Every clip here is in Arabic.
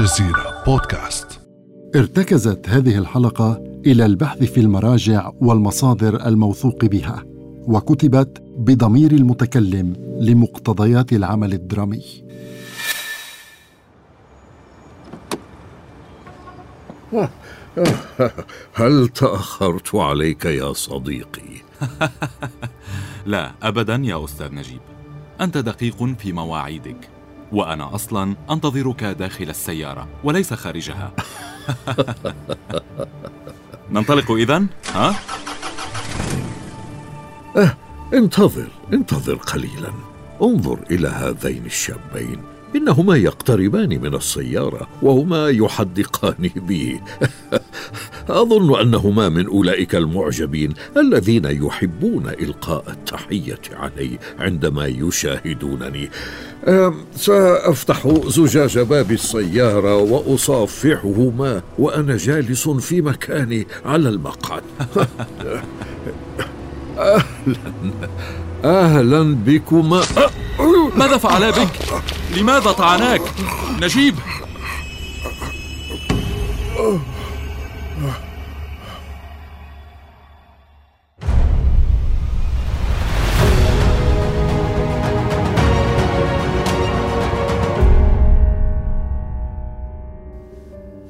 الجزيرة بودكاست. ارتكزت هذه الحلقة إلى البحث في المراجع والمصادر الموثوق بها وكتبت بضمير المتكلم لمقتضيات العمل الدرامي. هل تأخرت عليك يا صديقي؟ لا أبدا يا أستاذ نجيب. أنت دقيق في مواعيدك. وأنا أصلا أنتظرك داخل السيارة وليس خارجها ننطلق إذن؟ ها؟ أه انتظر انتظر قليلا انظر إلى هذين الشابين إنهما يقتربان من السيارة وهما يحدقان بي أظن أنهما من أولئك المعجبين الذين يحبون إلقاء التحية علي عندما يشاهدونني. سأفتح زجاج باب السيارة وأصافحهما وأنا جالس في مكاني على المقعد. أهلا. أهلا بكما. ماذا فعلا بك؟ لماذا طعناك؟ نجيب.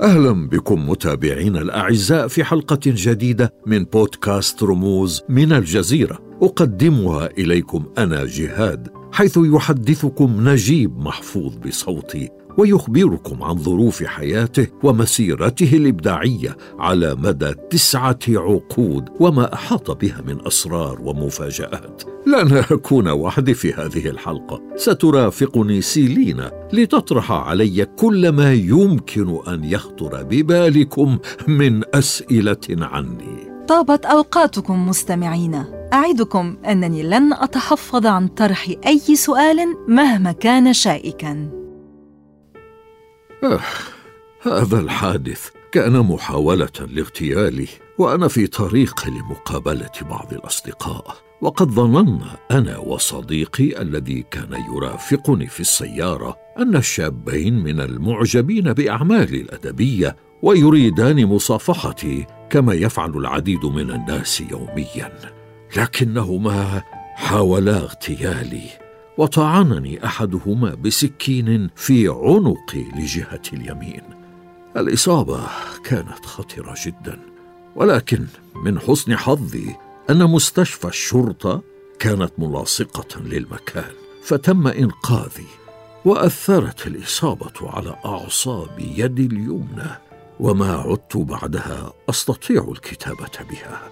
أهلا بكم متابعينا الأعزاء في حلقة جديدة من بودكاست رموز من الجزيرة. أقدمها إليكم أنا جهاد حيث يحدثكم نجيب محفوظ بصوتي. ويخبركم عن ظروف حياته ومسيرته الإبداعية على مدى تسعة عقود وما أحاط بها من أسرار ومفاجآت. لن أكون وحدي في هذه الحلقة. سترافقني سيلينا لتطرح علي كل ما يمكن أن يخطر ببالكم من أسئلة عني. طابت أوقاتكم مستمعينا أعدكم أنني لن أتحفظ عن طرح أي سؤال مهما كان شائكا. آه هذا الحادث كان محاولة لاغتيالي وأنا في طريق لمقابلة بعض الأصدقاء. وقد ظننا أنا وصديقي الذي كان يرافقني في السيارة أن الشابين من المعجبين بأعمالي الأدبية ويريدان مصافحتي كما يفعل العديد من الناس يوميا. لكنهما حاولا اغتيالي. وطعنني أحدهما بسكين في عنقي لجهة اليمين. الإصابة كانت خطرة جدا ولكن من حسن حظي أن مستشفى الشرطة كانت ملاصقة للمكان فتم إنقاذي وأثرت الإصابة على أعصاب يدي اليمنى وما عدت بعدها أستطيع الكتابة بها.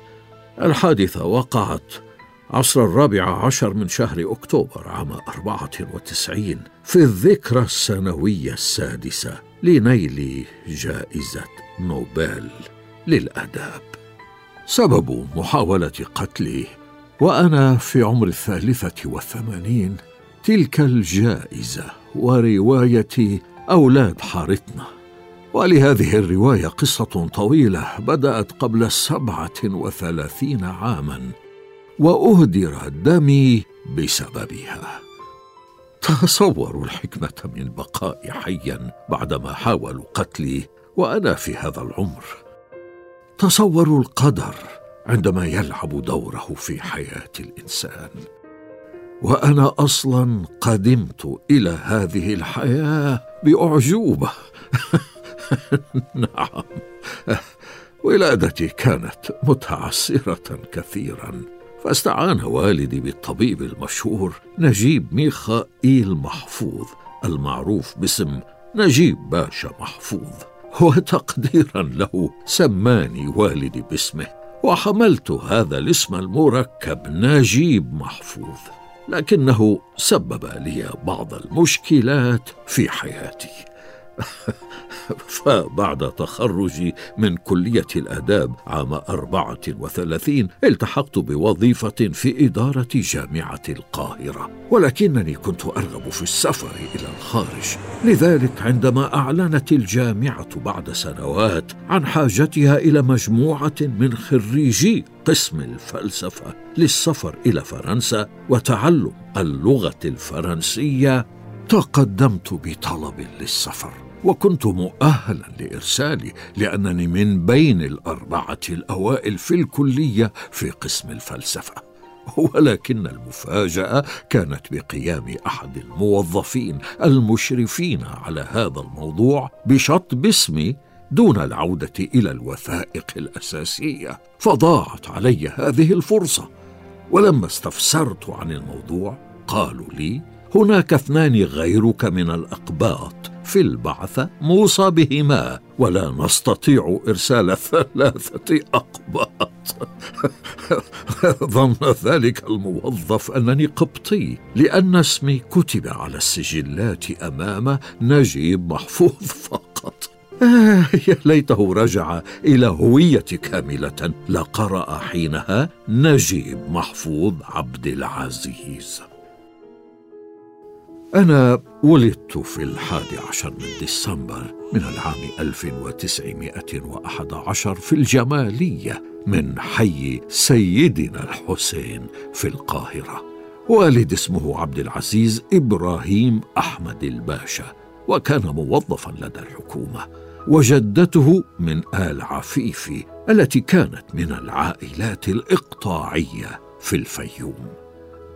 الحادثة وقعت عصر الرابع عشر من شهر أكتوبر عام أربعة وتسعين في الذكرى السنوية السادسة لنيل جائزة نوبل للأداب. سبب محاولة قتلي وأنا في عمر الثالثة والثمانين تلك الجائزة ورواية أولاد حارتنا. ولهذه الرواية قصة طويلة بدأت قبل سبعة وثلاثين عاماً وأهدر دمي بسببها. تصوروا الحكمة من بقائي حيا بعدما حاولوا قتلي وأنا في هذا العمر. تصوروا القدر عندما يلعب دوره في حياة الإنسان. وأنا أصلا قدمت إلى هذه الحياة بأعجوبة. نعم. ولادتي كانت متعسره كثيرا. فاستعان والدي بالطبيب المشهور نجيب ميخائيل محفوظ المعروف باسم نجيب باشا محفوظ. وتقديرا له سماني والدي باسمه وحملت هذا الاسم المركب نجيب محفوظ. لكنه سبب لي بعض المشكلات في حياتي. فبعد تخرجي من كلية الآداب عام أربعة وثلاثين التحقت بوظيفة في إدارة جامعة القاهرة. ولكنني كنت أرغب في السفر إلى الخارج. لذلك عندما أعلنت الجامعة بعد سنوات عن حاجتها إلى مجموعة من خريجي قسم الفلسفة للسفر إلى فرنسا وتعلم اللغة الفرنسية تقدمت بطلب للسفر. وكنت مؤهلا لإرسالي لأنني من بين الأربعة الأوائل في الكلية في قسم الفلسفة. ولكن المفاجأة كانت بقيام أحد الموظفين المشرفين على هذا الموضوع بشطب اسمي دون العودة إلى الوثائق الأساسية. فضاعت علي هذه الفرصة. ولما استفسرت عن الموضوع قالوا لي هناك اثنان غيرك من الأقباط في البعثة موصى بهما ولا نستطيع إرسال ثلاثة أقباط. ظن ذلك الموظف أنني قبطي لأن اسمي كتب على السجلات أمام نجيب محفوظ فقط. آه يا ليته رجع إلى هوية كاملة لقرأ حينها نجيب محفوظ عبد العزيز. أنا ولدت في الحادي عشر من ديسمبر من العام 1911 في الجمالية من حي سيدنا الحسين في القاهرة والد اسمه عبد العزيز إبراهيم أحمد الباشا وكان موظفا لدى الحكومة وجدته من آل عفيفي التي كانت من العائلات الإقطاعية في الفيوم.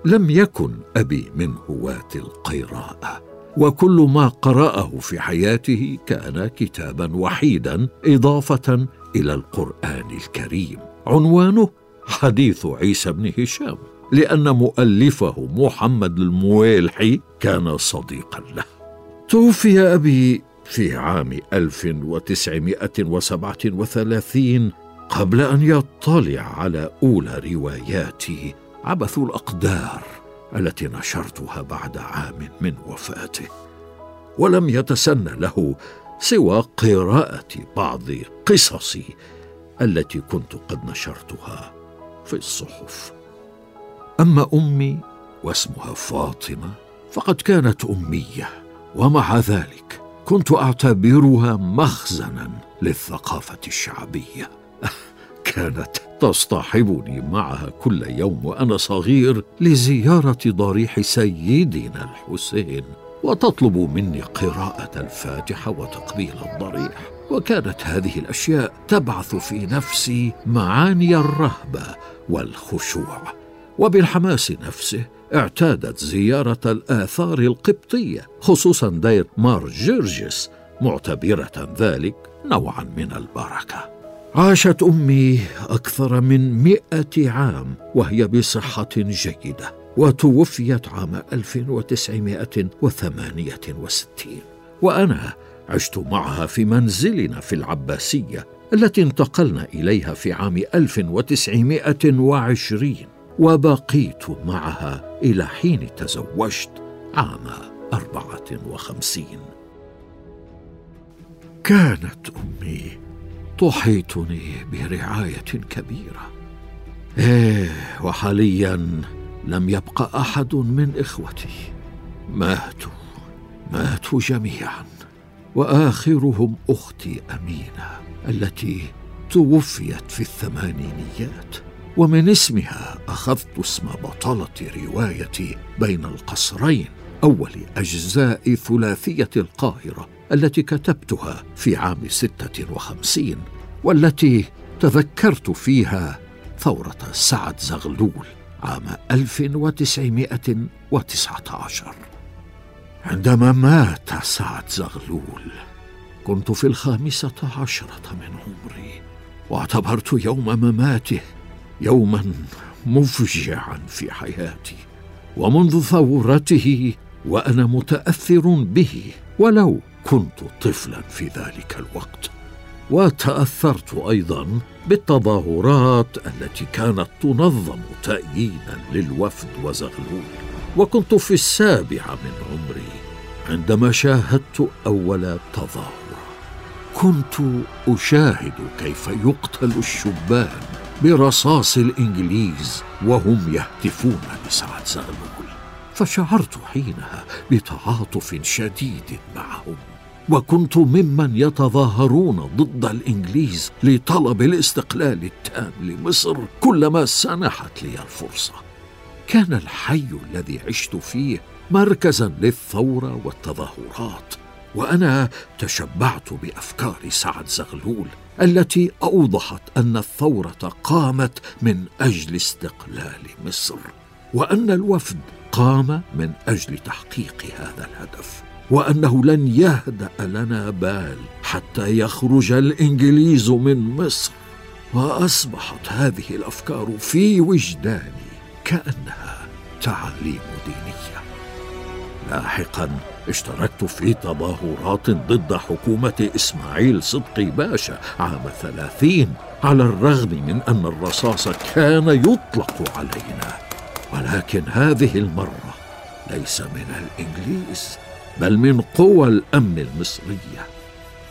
لم يكن أبي من هواة القراءه وكل ما قرأه في حياته كان كتابا وحيدا إضافة إلى القرآن الكريم. عنوانه حديث عيسى بن هشام لأن مؤلفه محمد المويلحي كان صديقا له. توفي أبي في عام 1937 قبل أن يطلع على أولى رواياته عبث الأقدار التي نشرتها بعد عام من وفاته ولم يتسنى له سوى قراءة بعض قصصي التي كنت قد نشرتها في الصحف. أما أمي واسمها فاطمة فقد كانت أمية ومع ذلك كنت أعتبرها مخزنا للثقافة الشعبية. كانت تصطحبني معها كل يوم وأنا صغير لزيارة ضريح سيدنا الحسين وتطلب مني قراءة الفاتحة وتقبيل الضريح. وكانت هذه الأشياء تبعث في نفسي معاني الرهبة والخشوع. وبالحماس نفسه اعتادت زيارة الآثار القبطية خصوصا دير مار جرجس معتبرة ذلك نوعا من البركة. عاشت أمي أكثر من مائه عام وهي بصحة جيدة وتوفيت عام 1968 وأنا عشت معها في منزلنا في العباسية التي انتقلنا إليها في عام 1920 وبقيت معها إلى حين تزوجت عام 54 كانت أمي تحيطني برعاية كبيرة. إيه وحاليا لم يبق أحد من إخوتي. ماتوا ماتوا جميعا. وآخرهم أختي أمينة التي توفيت في الثمانينيات. ومن اسمها أخذت اسم بطلة روايتي بين القصرين. أول أجزاء ثلاثية القاهرة التي كتبتها في عام ستة وخمسين والتي تذكرت فيها ثورة سعد زغلول عام 1919 عندما مات سعد زغلول كنت في الخامسة عشرة من عمري واعتبرت يوم مماته يوما مفجعا في حياتي ومنذ ثورته وأنا متأثر به ولو كنت طفلا في ذلك الوقت. وتأثرت أيضا بالتظاهرات التي كانت تنظم تأييدا للوفد وزغلول. وكنت في السابعة من عمري عندما شاهدت أول تظاهرة. كنت أشاهد كيف يقتل الشبان برصاص الإنجليز وهم يهتفون لسعد زغلول. فشعرت حينها بتعاطف شديد معهم وكنت ممن يتظاهرون ضد الإنجليز لطلب الاستقلال التام لمصر كلما سنحت لي الفرصة. كان الحي الذي عشت فيه مركزا للثورة والتظاهرات وأنا تشبعت بأفكار سعد زغلول التي أوضحت أن الثورة قامت من أجل استقلال مصر وأن الوفد قام من أجل تحقيق هذا الهدف وأنه لن يهدأ لنا بال حتى يخرج الإنجليز من مصر. وأصبحت هذه الأفكار في وجداني كأنها تعاليم دينية. لاحقا اشتركت في تظاهرات ضد حكومة إسماعيل صدقي باشا عام ثلاثين على الرغم من أن الرصاص كان يطلق علينا. ولكن هذه المرة ليس من الإنجليز بل من قوى الأمن المصرية.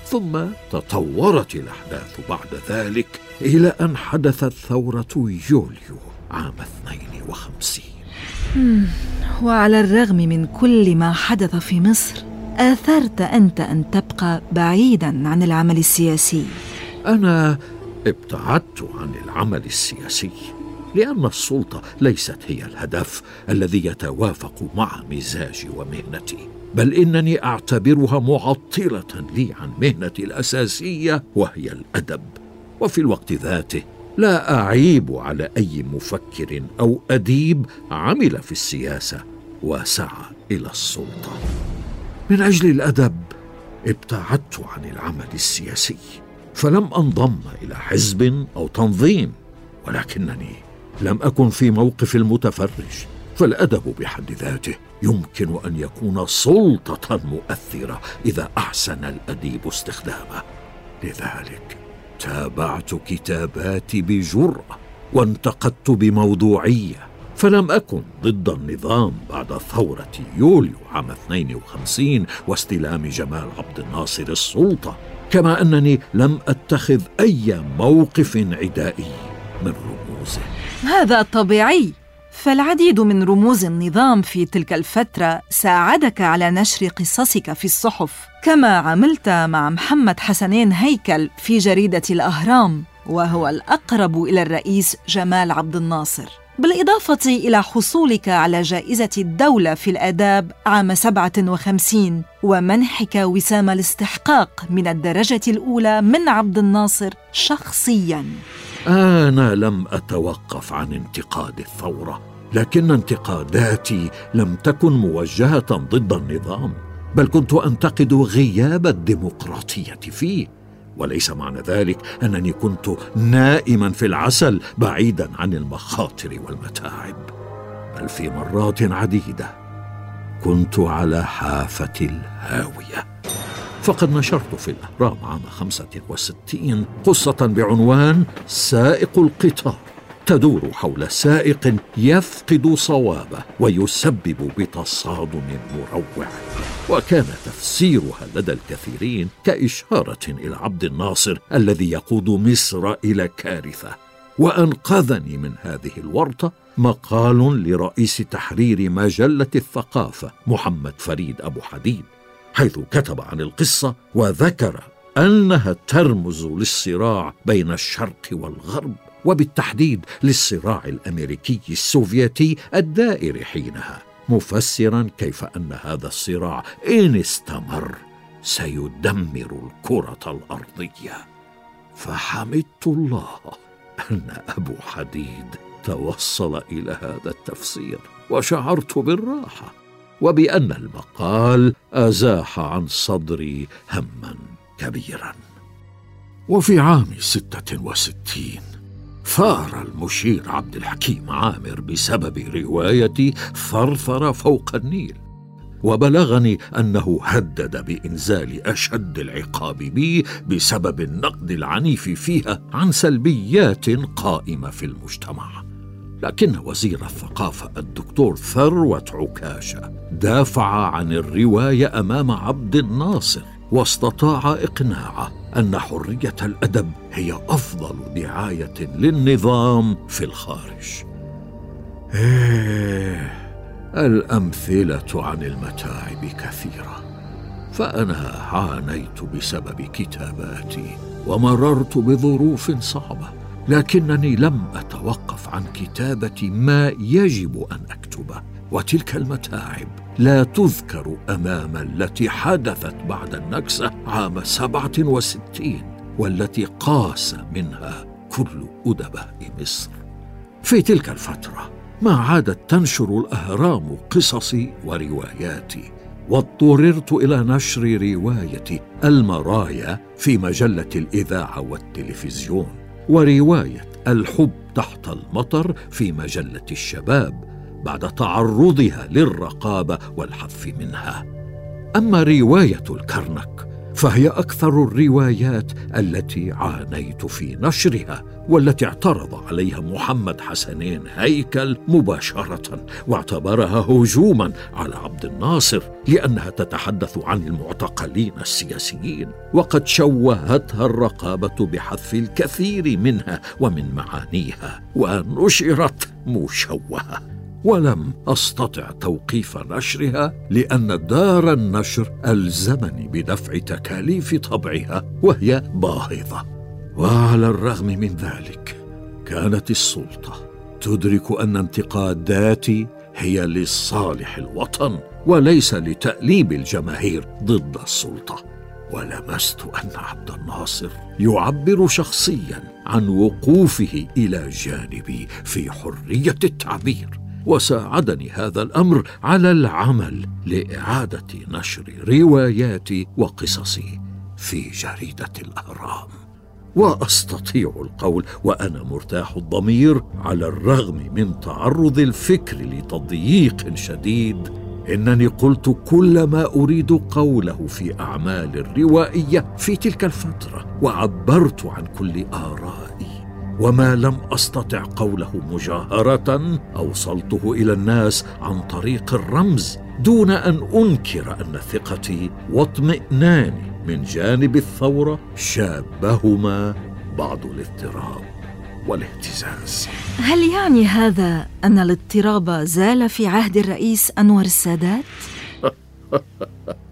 ثم تطورت الأحداث بعد ذلك إلى أن حدثت ثورة يوليو عام 52 وعلى الرغم من كل ما حدث في مصر آثرت أنت أن تبقى بعيدا عن العمل السياسي. أنا ابتعدت عن العمل السياسي. لأن السلطة ليست هي الهدف الذي يتوافق مع مزاجي ومهنتي بل إنني أعتبرها معطلة لي عن مهنتي الأساسية وهي الأدب. وفي الوقت ذاته لا أعيب على أي مفكر أو أديب عمل في السياسة وسعى إلى السلطة. من أجل الأدب ابتعدت عن العمل السياسي فلم أنضم إلى حزب أو تنظيم ولكنني لم أكن في موقف المتفرج فالأدب بحد ذاته يمكن أن يكون سلطة مؤثرة إذا أحسن الأديب استخدامه. لذلك تابعت كتاباتي بجرأة وانتقدت بموضوعية فلم أكن ضد النظام بعد ثورة يوليو عام 52 واستلام جمال عبد الناصر السلطة كما أنني لم أتخذ أي موقف عدائي من رموزه. هذا طبيعي فالعديد من رموز النظام في تلك الفترة ساعدك على نشر قصصك في الصحف، كما عملت مع محمد حسنين هيكل في جريدة الأهرام، وهو الأقرب إلى الرئيس جمال عبد الناصر. بالإضافة إلى حصولك على جائزة الدولة في الآداب عام 57 ومنحك وسام الاستحقاق من الدرجة الأولى من عبد الناصر شخصياً. أنا لم أتوقف عن انتقاد الثورة لكن انتقاداتي لم تكن موجهة ضد النظام بل كنت أنتقد غياب الديمقراطية فيه. وليس معنى ذلك أنني كنت نائما في العسل بعيدا عن المخاطر والمتاعب بل في مرات عديدة كنت على حافة الهاوية. فقد نشرت في الأهرام عام 65 قصة بعنوان سائق القطار تدور حول سائق يفقد صوابه ويسبب بتصادم مروع. وكان تفسيرها لدى الكثيرين كإشارة إلى عبد الناصر الذي يقود مصر إلى كارثة. وأنقذني من هذه الورطة مقال لرئيس تحرير مجلة الثقافة محمد فريد أبو حديد. حيث كتب عن القصة وذكر أنها ترمز للصراع بين الشرق والغرب وبالتحديد للصراع الأمريكي السوفيتي الدائر حينها مفسرا كيف أن هذا الصراع إن استمر سيدمر الكرة الأرضية. فحمدت الله أن أبو حديد توصل إلى هذا التفسير وشعرت بالراحة. وبأن المقال أزاح عن صدري هما كبيرا. وفي عام ستة وستين ثار المشير عبد الحكيم عامر بسبب روايتي ثرثر فوق النيل وبلغني أنه هدد بإنزال أشد العقاب بي بسبب النقد العنيف فيها عن سلبيات قائمة في المجتمع. لكن وزير الثقافة الدكتور ثروة عكاشة دافع عن الرواية أمام عبد الناصر واستطاع إقناعه أن حرية الأدب هي أفضل دعاية للنظام في الخارج. إيه الأمثلة عن المتاعب كثيرة فأنا عانيت بسبب كتاباتي ومررت بظروف صعبة لكنني لم أتوقف عن كتابة ما يجب أن أكتبه وتلك المتاعب لا تذكر أمام التي حدثت بعد النكسة عام سبعة وستين والتي قاس منها كل أدباء مصر. في تلك الفترة ما عادت تنشر الأهرام قصصي ورواياتي واضطررت إلى نشر رواية المرايا في مجلة الإذاعة والتلفزيون. ورواية الحب تحت المطر في مجلة الشباب بعد تعرضها للرقابة والحذف منها. أما رواية الكرنك فهي أكثر الروايات التي عانيت في نشرها والتي اعترض عليها محمد حسنين هيكل مباشرة واعتبرها هجوما على عبد الناصر لأنها تتحدث عن المعتقلين السياسيين وقد شوهتها الرقابة بحذف الكثير منها ومن معانيها ونشرت مشوهة. ولم أستطع توقيف نشرها لأن دار النشر ألزمني بدفع تكاليف طبعها وهي باهظة. وعلى الرغم من ذلك كانت السلطة تدرك أن انتقاداتي هي لصالح الوطن وليس لتأليب الجماهير ضد السلطة. ولمست أن عبد الناصر يعبر شخصيا عن وقوفه إلى جانبي في حرية التعبير. وساعدني هذا الأمر على العمل لإعادة نشر رواياتي وقصصي في جريدة الأهرام. وأستطيع القول وأنا مرتاح الضمير على الرغم من تعرض الفكر لتضييق شديد. إنني قلت كل ما أريد قوله في أعمال الروائية في تلك الفترة وعبرت عن كل ارائي وما لم أستطع قوله مجاهرة أوصلته إلى الناس عن طريق الرمز دون أن أنكر أن ثقتي واطمئناني من جانب الثورة شابهما بعض الاضطراب والاهتزاز. هل يعني هذا أن الاضطراب زال في عهد الرئيس أنور السادات؟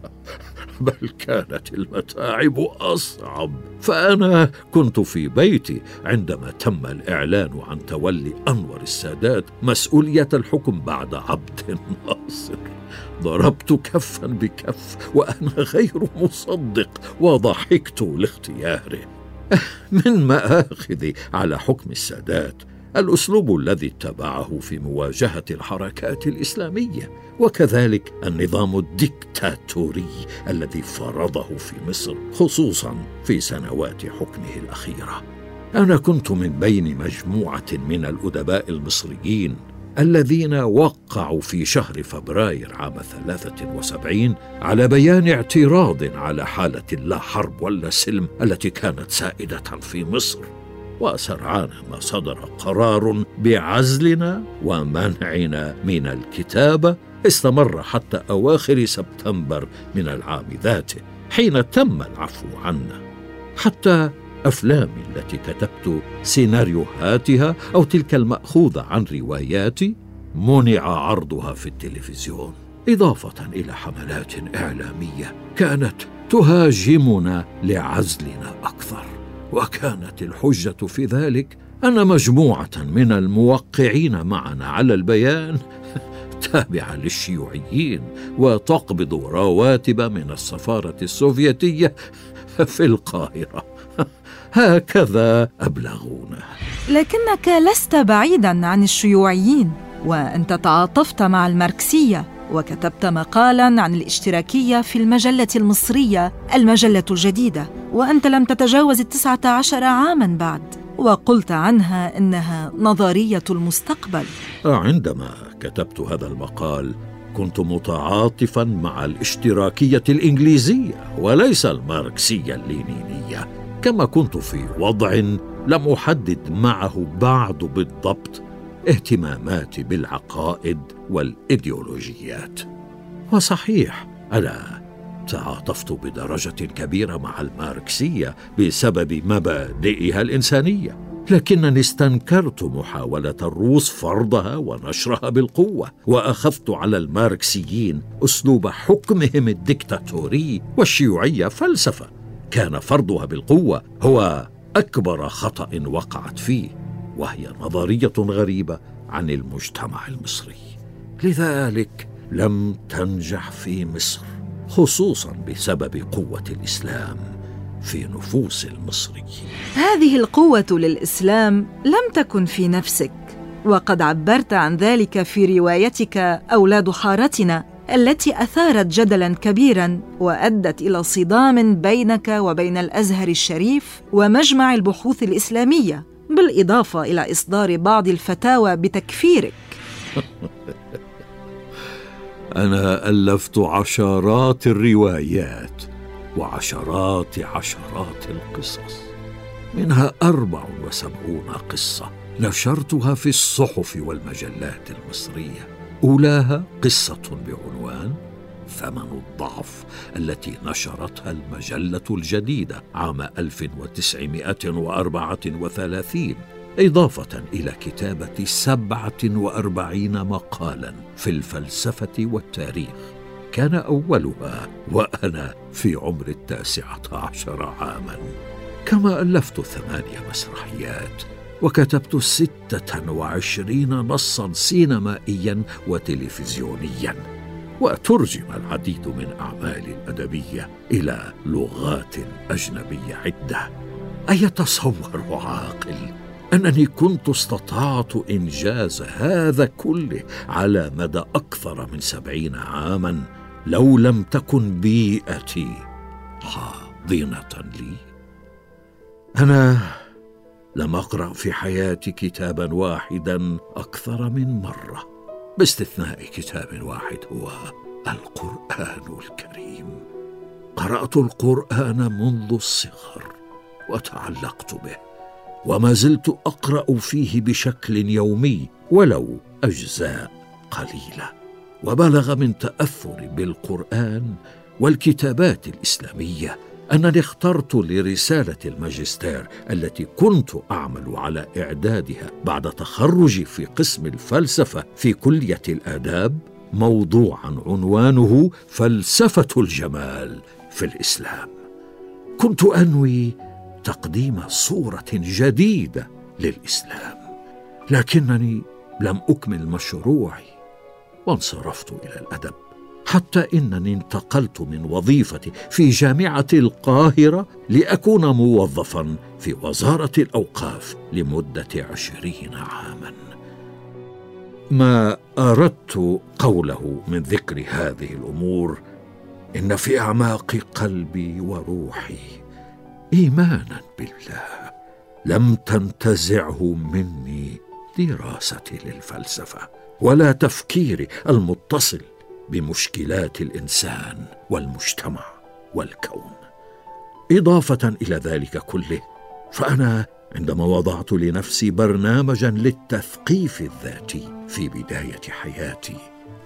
بل كانت المتاعب أصعب. فأنا كنت في بيتي عندما تم الإعلان عن تولي أنور السادات مسؤولية الحكم بعد عبد الناصر. ضربت كفا بكف وأنا غير مصدق وضحكت لاختياره. من مآخذي على حكم السادات الأسلوب الذي اتبعه في مواجهة الحركات الإسلامية وكذلك النظام الدكتاتوري الذي فرضه في مصر خصوصا في سنوات حكمه الأخيرة. أنا كنت من بين مجموعة من الأدباء المصريين الذين وقعوا في شهر فبراير عام 73 على بيان اعتراض على حالة لا حرب ولا سلم التي كانت سائدة في مصر. وسرعان ما صدر قرار بعزلنا ومنعنا من الكتابة استمر حتى أواخر سبتمبر من العام ذاته حين تم العفو عنا. حتى افلامي التي كتبت سيناريوهاتها أو تلك الماخوذه عن رواياتي منع عرضها في التلفزيون إضافة إلى حملات إعلامية كانت تهاجمنا لعزلنا أكثر. وكانت الحجة في ذلك أن مجموعة من الموقعين معنا على البيان تابعة للشيوعيين وتقبض رواتب من السفارة السوفيتية في القاهرة. هكذا أبلغونا. لكنك لست بعيدا عن الشيوعيين وانت تعاطفت مع الماركسية. وكتبت مقالا عن الاشتراكية في المجلة المصرية المجلة الجديدة وأنت لم تتجاوز التسعة عشر عاما بعد وقلت عنها إنها نظرية المستقبل. عندما كتبت هذا المقال كنت متعاطفا مع الاشتراكية الإنجليزية وليس الماركسية اللينينية. كما كنت في وضع لم أحدد معه بعد بالضبط اهتماماتي بالعقائد والإيديولوجيات. وصحيح أنا تعاطفت بدرجة كبيرة مع الماركسية بسبب مبادئها الإنسانية لكنني استنكرت محاولة الروس فرضها ونشرها بالقوة وأخذت على الماركسيين أسلوب حكمهم الدكتاتوري والشيوعية فلسفة. كان فرضها بالقوة هو أكبر خطأ وقعت فيه. وهي نظرية غريبة عن المجتمع المصري. لذلك لم تنجح في مصر خصوصا بسبب قوة الإسلام في نفوس المصريين. هذه القوة للإسلام لم تكن في نفسك وقد عبرت عن ذلك في روايتك أولاد حارتنا التي أثارت جدلا كبيرا وأدت إلى صدام بينك وبين الأزهر الشريف ومجمع البحوث الإسلامية. بالإضافة إلى إصدار بعض الفتاوى بتكفيرك. أنا ألفت عشرات الروايات وعشرات عشرات القصص منها أربع وسبعون قصة نشرتها في الصحف والمجلات المصرية. أولاها قصة بعنوان ثمن الضعف التي نشرتها المجلة الجديدة عام 1934 إضافة إلى كتابة سبعة وأربعين مقالا في الفلسفة والتاريخ. كان أولها وأنا في عمر التاسعة عشر عاما. كما ألفت ثمانية مسرحيات وكتبت ستة وعشرين نصا سينمائيا وتلفزيونيا. وترجم العديد من أعمالي الأدبية إلى لغات أجنبية عدة. أيتصور عاقل أنني كنت استطعت إنجاز هذا كله على مدى أكثر من سبعين عاما لو لم تكن بيئتي حاضنة لي. أنا لم أقرأ في حياتي كتابا واحدا أكثر من مرة. باستثناء كتاب واحد هو القرآن الكريم. قرأت القرآن منذ الصغر وتعلقت به وما زلت أقرأ فيه بشكل يومي ولو أجزاء قليلة. وبلغ من تاثري بالقرآن والكتابات الإسلامية أنني اخترت لرسالة الماجستير التي كنت أعمل على إعدادها بعد تخرجي في قسم الفلسفة في كلية الآداب موضوعا عنوانه فلسفة الجمال في الإسلام. كنت أنوي تقديم صورة جديدة للإسلام لكنني لم أكمل مشروعي وانصرفت إلى الأدب. حتى إنني انتقلت من وظيفتي في جامعة القاهرة لأكون موظفا في وزارة الأوقاف لمدة عشرين عاما. ما أردت قوله من ذكر هذه الأمور إن في أعماق قلبي وروحي ايمانا بالله لم تنتزعه مني دراستي للفلسفة ولا تفكيري المتصل بمشكلات الإنسان والمجتمع والكون. إضافة إلى ذلك كله فأنا عندما وضعت لنفسي برنامجا للتثقيف الذاتي في بداية حياتي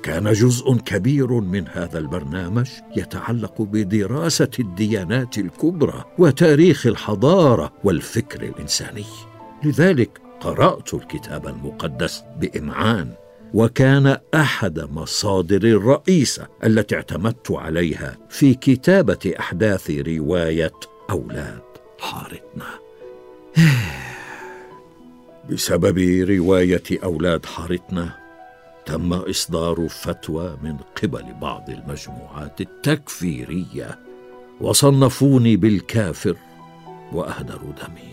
كان جزء كبير من هذا البرنامج يتعلق بدراسة الديانات الكبرى وتاريخ الحضارة والفكر الإنساني. لذلك قرأت الكتاب المقدس بإمعان وكان أحد مصادر الرئيسه التي اعتمدت عليها في كتابة أحداث رواية أولاد حارتنا. بسبب رواية أولاد حارتنا تم إصدار فتوى من قبل بعض المجموعات التكفيرية وصنفوني بالكافر واهدروا دمي.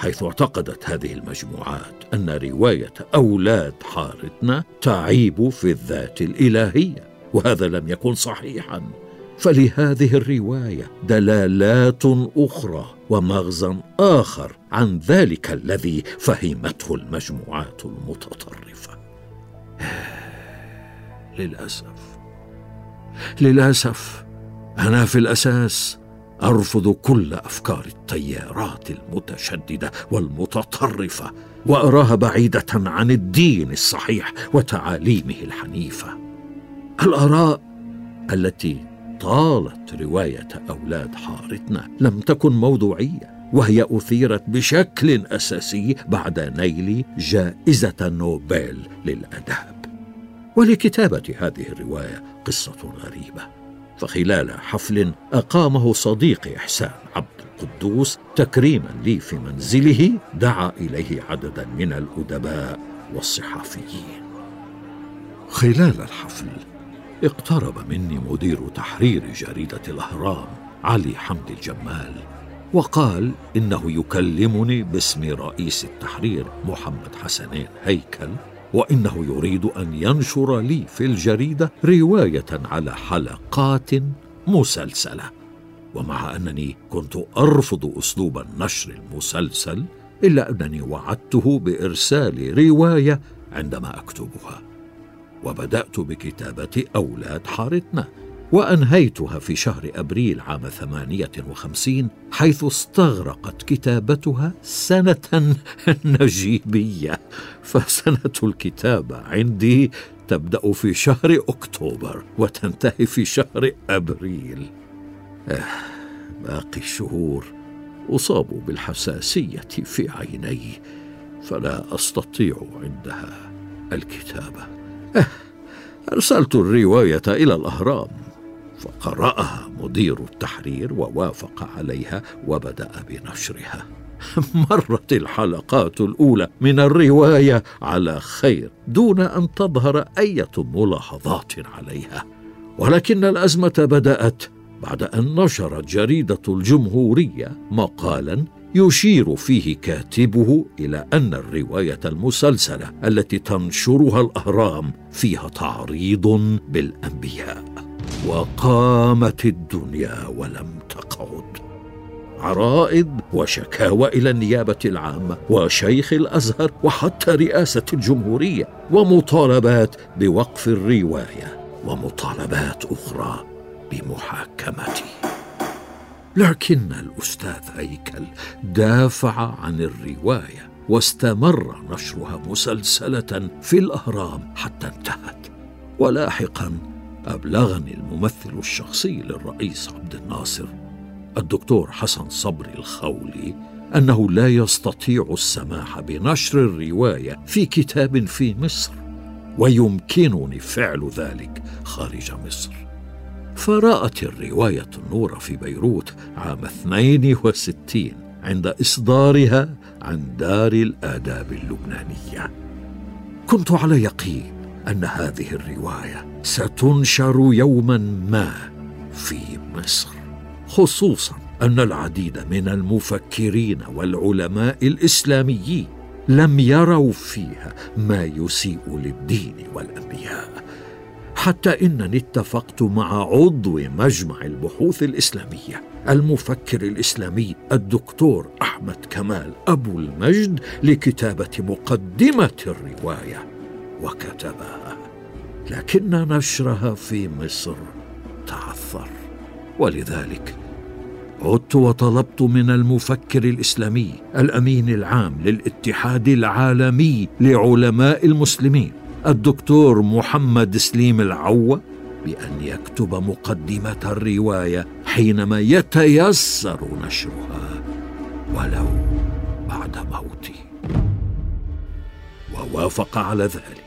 حيث اعتقدت هذه المجموعات أن رواية أولاد حارتنا تعيب في الذات الإلهية وهذا لم يكن صحيحا. فلهذه الرواية دلالات أخرى ومغزى آخر عن ذلك الذي فهمته المجموعات المتطرفة. للأسف للأسف أنا في الأساس أرفض كل أفكار التيارات المتشددة والمتطرفة واراها بعيدة عن الدين الصحيح وتعاليمه الحنيفة. الاراء التي طالت رواية أولاد حارتنا لم تكن موضوعية وهي أثيرت بشكل أساسي بعد نيل جائزة نوبل للأداب؟ ولكتابة هذه الرواية قصة غريبة. فخلال حفل أقامه صديقي إحسان عبد القدوس تكريما لي في منزله دعا إليه عددا من الأدباء والصحفيين. خلال الحفل اقترب مني مدير تحرير جريدة الأهرام علي حمد الجمال وقال إنه يكلمني باسم رئيس التحرير محمد حسنين هيكل وإنه يريد أن ينشر لي في الجريدة رواية على حلقات مسلسلة. ومع أنني كنت أرفض أسلوب النشر المسلسل إلا أنني وعدته بإرسال رواية عندما أكتبها. وبدأت بكتابة أولاد حارتنا. وأنهيتها في شهر أبريل عام ثمانية وخمسين حيث استغرقت كتابتها سنة نجيبية. فسنة الكتابة عندي تبدأ في شهر أكتوبر وتنتهي في شهر أبريل. آه باقي الشهور أصاب بالحساسية في عيني فلا أستطيع عندها الكتابة. آه أرسلت الرواية إلى الأهرام. فقرأها مدير التحرير ووافق عليها وبدأ بنشرها. مرت الحلقات الأولى من الرواية على خير دون أن تظهر أي ملاحظات عليها. ولكن الأزمة بدأت بعد أن نشرت جريدة الجمهورية مقالا يشير فيه كاتبه إلى أن الرواية المسلسلة التي تنشرها الأهرام فيها تعريض بالأنبياء. وقامت الدنيا ولم تقعد. عرائض وشكاوى إلى النيابة العامة وشيخ الأزهر وحتى رئاسة الجمهورية ومطالبات بوقف الرواية ومطالبات أخرى بمحاكمتي لكن الأستاذ هيكل دافع عن الرواية واستمر نشرها مسلسلة في الأهرام حتى انتهت. ولاحقا أبلغني الممثل الشخصي للرئيس عبد الناصر الدكتور حسن صبري الخولي أنه لا يستطيع السماح بنشر الرواية في كتاب في مصر ويمكنني فعل ذلك خارج مصر. فرأت الرواية النور في بيروت عام 62 عند إصدارها عن دار الآداب اللبنانية. كنت على يقين أن هذه الرواية ستنشر يوما ما في مصر خصوصا أن العديد من المفكرين والعلماء الإسلاميين لم يروا فيها ما يسيء للدين والأنبياء. حتى إنني اتفقت مع عضو مجمع البحوث الإسلامية المفكر الإسلامي الدكتور أحمد كمال أبو المجد لكتابة مقدمة الرواية. وكتبها لكن نشرها في مصر. تعثر. ولذلك عدت وطلبت من المفكر الإسلامي الأمين العام للاتحاد العالمي لعلماء المسلمين الدكتور محمد سليم العوة بأن يكتب مقدمة الرواية حينما يتيسر نشرها ولو بعد موتي ووافق على ذلك.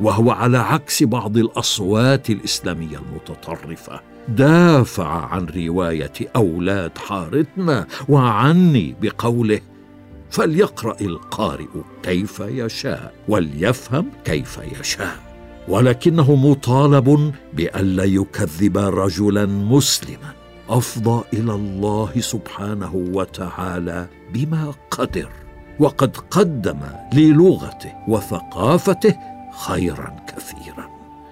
وهو على عكس بعض الأصوات الإسلامية المتطرفة. دافع عن رواية أولاد حارتنا وعني بقوله فليقرأ القارئ كيف يشاء وليفهم كيف يشاء. ولكنه مطالب بالا يكذب رجلا مسلما. أفضى إلى الله سبحانه وتعالى بما قدر وقد قدم للغته وثقافته خيرا كثيرا.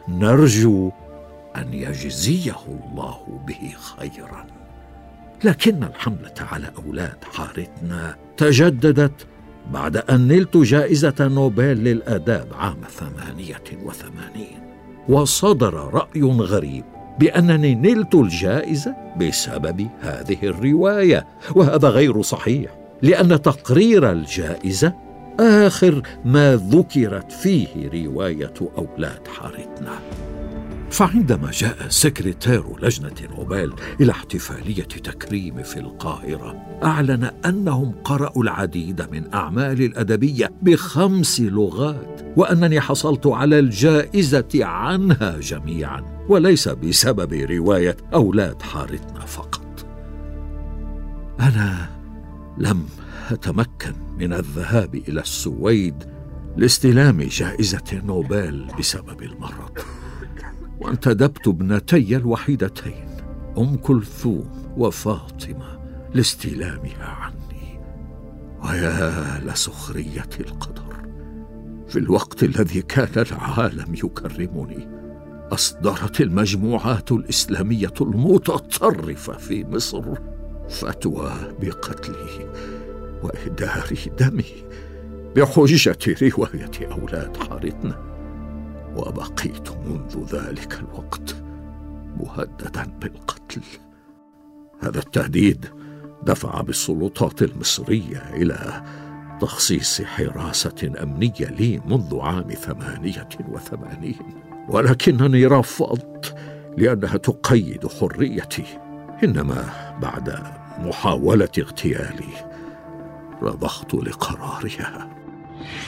نرجو أن يجزيه الله به خيرا. لكن الحملة على أولاد حارتنا تجددت بعد أن نلت جائزة نوبل للآداب عام ثمانية وثمانين. وصدر رأي غريب بأنني نلت الجائزة بسبب هذه الرواية وهذا غير صحيح لأن تقرير الجائزة آخر ما ذكرت فيه رواية أولاد حارتنا. فعندما جاء سكرتير لجنة نوبل إلى احتفالية تكريم في القاهرة أعلن أنهم قرأوا العديد من أعمال الأدبية بخمس لغات وأنني حصلت على الجائزة عنها جميعا وليس بسبب رواية أولاد حارتنا فقط. أنا لم أتمكن. من الذهاب إلى السويد لاستلام جائزة نوبل بسبب المرض. وانتدبت ابنتي الوحيدتين أم كلثوم وفاطمة لاستلامها عني. ويا لسخرية القدر في الوقت الذي كان العالم يكرمني أصدرت المجموعات الإسلامية المتطرفة في مصر فتوى بقتلي واهدار دمي بحجه رواية أولاد حارتنا وبقيت منذ ذلك الوقت مهددا بالقتل. هذا التهديد دفع بالسلطات المصرية إلى تخصيص حراسة أمنية لي منذ عام ثمانية وثمانين. ولكنني رفضت لأنها تقيد حريتي إنما بعد محاولة اغتيالي. رضخت لقرارها.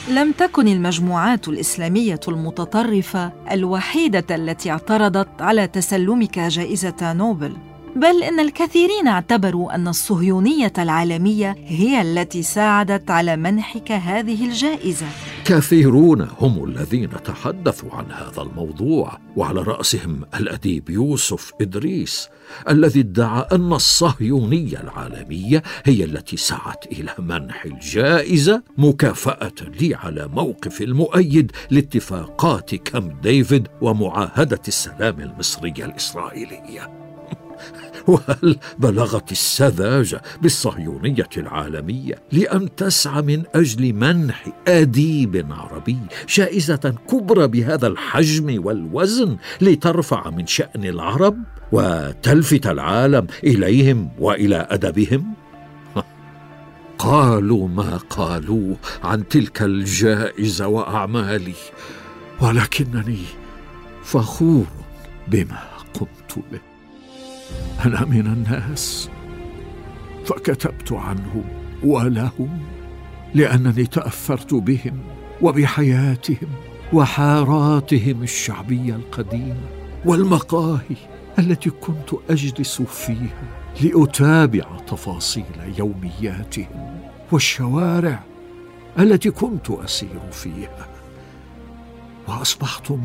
لم تكن المجموعات الإسلامية المتطرفة الوحيدة التي اعترضت على تسلمك جائزة نوبل. بل إن الكثيرين اعتبروا أن الصهيونية العالمية هي التي ساعدت على منحك هذه الجائزة. كثيرون هم الذين تحدثوا عن هذا الموضوع وعلى رأسهم الأديب يوسف إدريس الذي ادعى أن الصهيونية العالمية هي التي سعت إلى منح الجائزة مكافأة لي على موقف المؤيد لاتفاقات كامب ديفيد ومعاهدة السلام المصرية الإسرائيلية. وهل بلغت السذاجة بالصهيونية العالمية لأن تسعى من أجل منح أديب عربي جائزه كبرى بهذا الحجم والوزن لترفع من شأن العرب وتلفت العالم إليهم وإلى أدبهم؟ قالوا ما قالوا عن تلك الجائزة وأعمالي ولكنني فخور بما قمت به. أنا من الناس فكتبت عنهم ولهم لأنني تأثرت بهم وبحياتهم وحاراتهم الشعبية القديمة والمقاهي التي كنت أجلس فيها لأتابع تفاصيل يومياتهم والشوارع التي كنت أسير فيها. وأصبحتم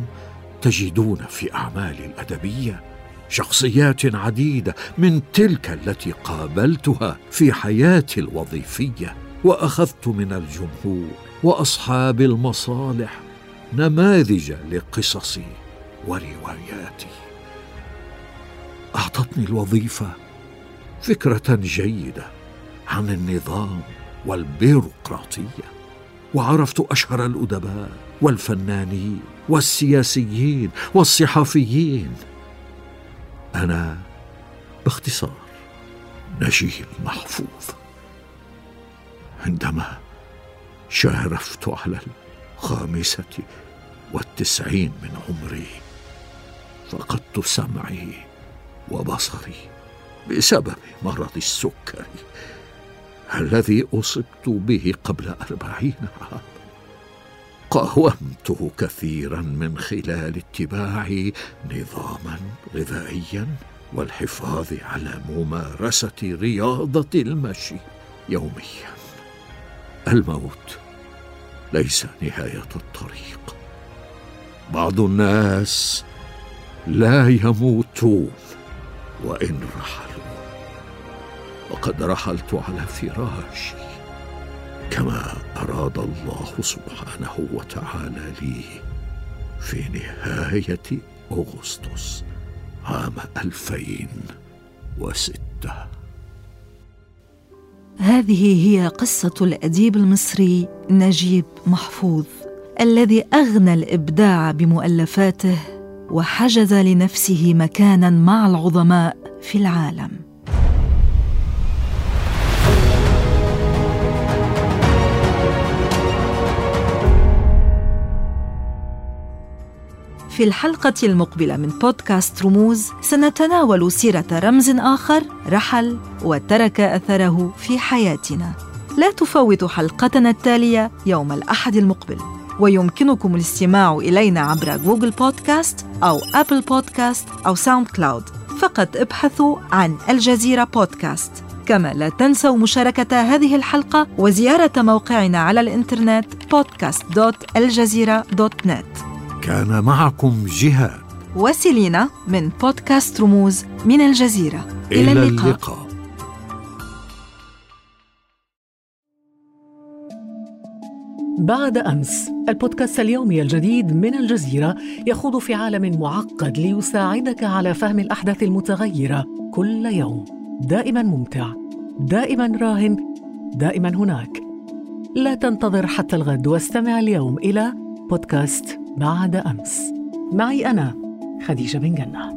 تجدون في أعمالي الأدبية شخصيات عديدة من تلك التي قابلتها في حياتي الوظيفية وأخذت من الجمهور وأصحاب المصالح نماذج لقصصي ورواياتي. أعطتني الوظيفة فكرة جيدة عن النظام والبيروقراطية وعرفت أشهر الأدباء والفنانين والسياسيين والصحفيين أنا باختصار نجيب محفوظ. عندما شارفت على الخامسة والتسعين من عمري فقدت سمعي وبصري بسبب مرض السكري الذي أصبت به قبل أربعين عاما. قاومته كثيرا من خلال اتباع نظاما غذائيا والحفاظ على ممارسة رياضة المشي يوميا. الموت ليس نهاية الطريق. بعض الناس لا يموتون وإن رحلوا. وقد رحلت على فراشي كما أراد الله سبحانه وتعالى لي في نهاية أغسطس عام 2006 هذه هي قصة الأديب المصري نجيب محفوظ الذي أغنى الإبداع بمؤلفاته وحجز لنفسه مكانا مع العظماء في العالم. في الحلقة المقبلة من بودكاست رموز سنتناول سيرة رمز آخر رحل وترك أثره في حياتنا. لا تفوتوا حلقتنا التالية يوم الأحد المقبل. ويمكنكم الاستماع إلينا عبر Google Podcasts أو Apple Podcasts أو SoundCloud. فقط ابحثوا عن الجزيرة بودكاست. كما لا تنسوا مشاركة هذه الحلقة وزيارة موقعنا على الإنترنت podcast.aljazeera.net كان معكم جهاد. وسيلينا من بودكاست رموز من الجزيرة. إلى, إلى اللقاء, اللقاء. بعد أمس البودكاست اليومي الجديد من الجزيرة يخوض في عالم معقد ليساعدك على فهم الأحداث المتغيرة كل يوم. دائما ممتع دائما راهن دائما هناك. لا تنتظر حتى الغد واستمع اليوم إلى بودكاست بعد أمس. معي أنا خديجة بن جنة.